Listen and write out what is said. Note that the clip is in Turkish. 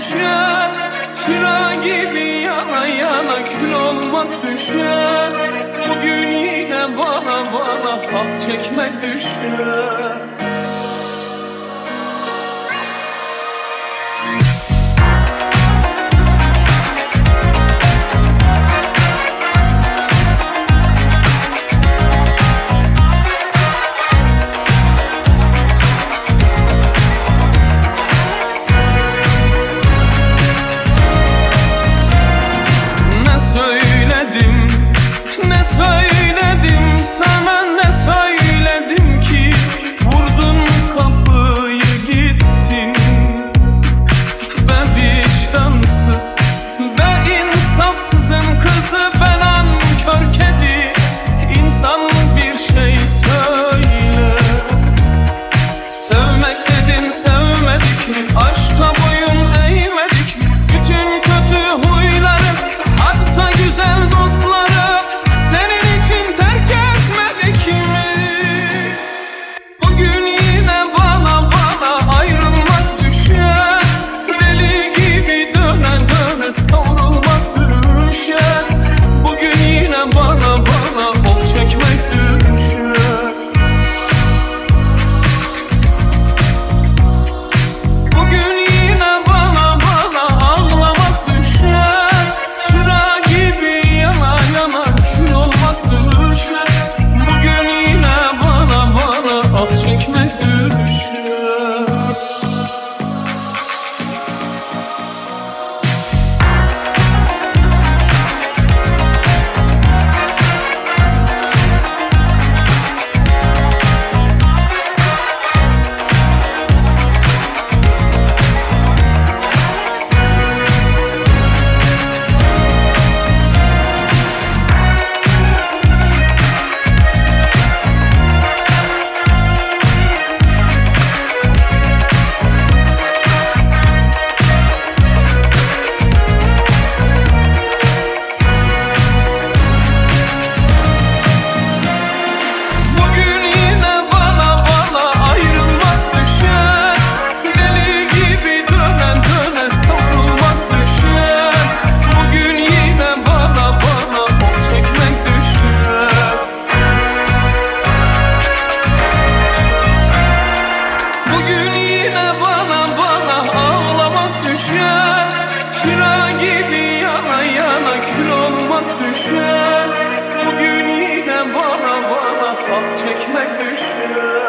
düşer. Çıra gibi yana yana kül olmak düşer. Bugün yine bana bana hak çekmek düşer. düşer Bugün yine bana bana Hak çekmek düşer